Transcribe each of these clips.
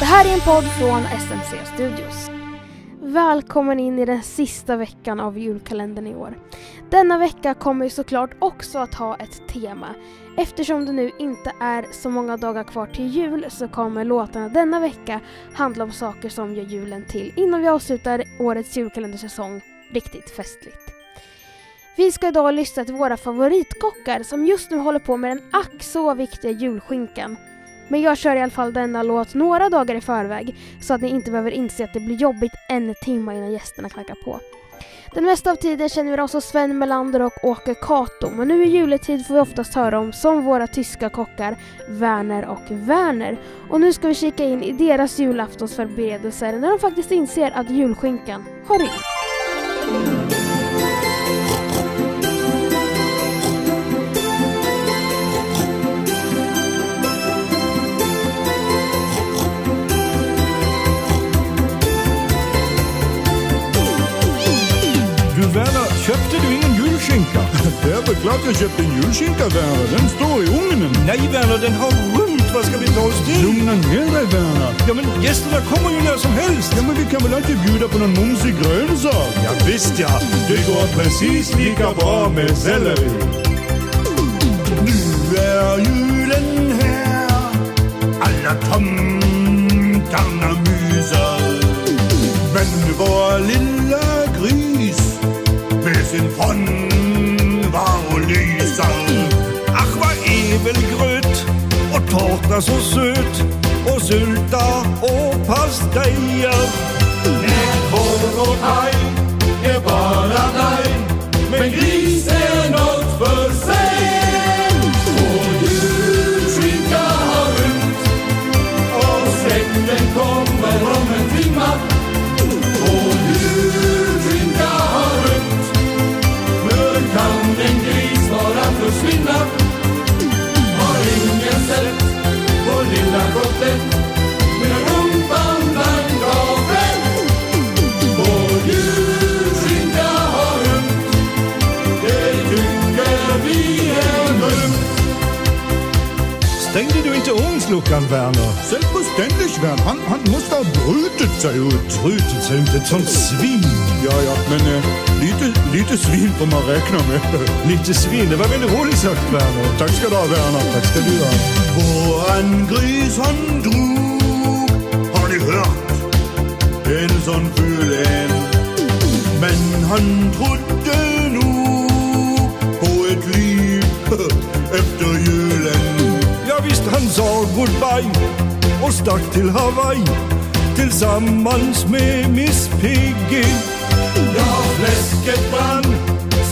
Det här är en podd från SMC Studios. Välkommen in i den sista veckan av julkalendern i år. Denna vecka kommer såklart också att ha ett tema. Eftersom det nu inte är så många dagar kvar till jul så kommer låtarna denna vecka handla om saker som gör julen till innan vi avslutar årets julkalendersäsong riktigt festligt. Vi ska idag lyssna till våra favoritkockar som just nu håller på med den ack så viktiga julskinkan. Men jag kör i alla fall denna låt några dagar i förväg så att ni inte behöver inse att det blir jobbigt en timme innan gästerna knackar på. Den mesta av tiden känner vi oss som Sven Melander och Åke Kato men nu i juletid får vi oftast höra om som våra tyska kockar Werner och Werner. Och nu ska vi kika in i deras julaftonsförberedelser när de faktiskt inser att julskinkan har rymt. Klart jag köpte en julskinka Werner, den står i ugnen. Nej Werner, den har rymt. Vad ska vi ta oss till? Lugna ner dig Werner. Ja men gästerna kommer ju när som helst. Ja men vi kan väl alltid bjuda på någon mumsig grönsak? Ja visst ja. Det går precis lika bra med selleri. Nu är julen här, alla tomtarna och så söt och sylta och pastejer. Nättvåg och paj är bara nej, men gris är nåt för sig. Och julskinka har rymt och släkten kommer om en timma. Och julskinka har rymt, hur kan en gris bara försvinna? Du inte ugnsluckan Werner? Selbstverständlich, Werner. Han, han måste ha brutit sig ut. Brutit sig ut ett sånt svin. Ja, ja, men eh, lite, lite svin får man räkna med. Lite svin, det var väldigt roligt sagt Werner. Tack ska du ha, Werner. Tack ska du ha. Våran gris han drog, har ni hört? En sån ful en. Men han trodde sa goodbye och stack till Hawaii tillsammans med Miss Piggy. Ja, fläsket brann,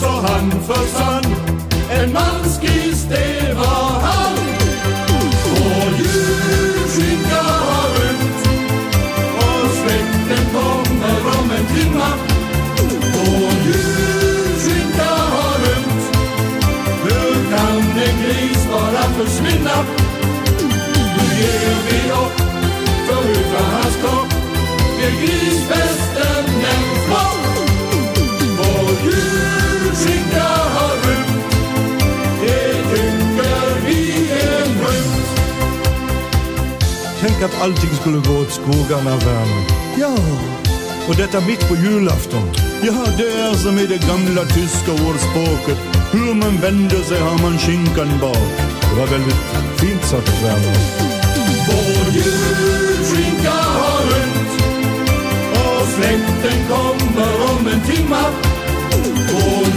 så han försvann. En mansgris, det var han. Och julskinka har rymt och släkten kommer om en timma. Och julskinka har rymt. Hur kan en gris bara försvinna? Ger vi upp för utan hans kropp blir grisfesten en flopp. Vår julskinka har rymt, det tycker vi är grymt. Tänk att allting skulle gå åt skogarna Werner. Ja, Och detta mitt på julafton. ja, det är som i det gamla tyska ordspråket. Hur man vänder sig har man skinkan bak. Det var väldigt fint sagt Werner. Vår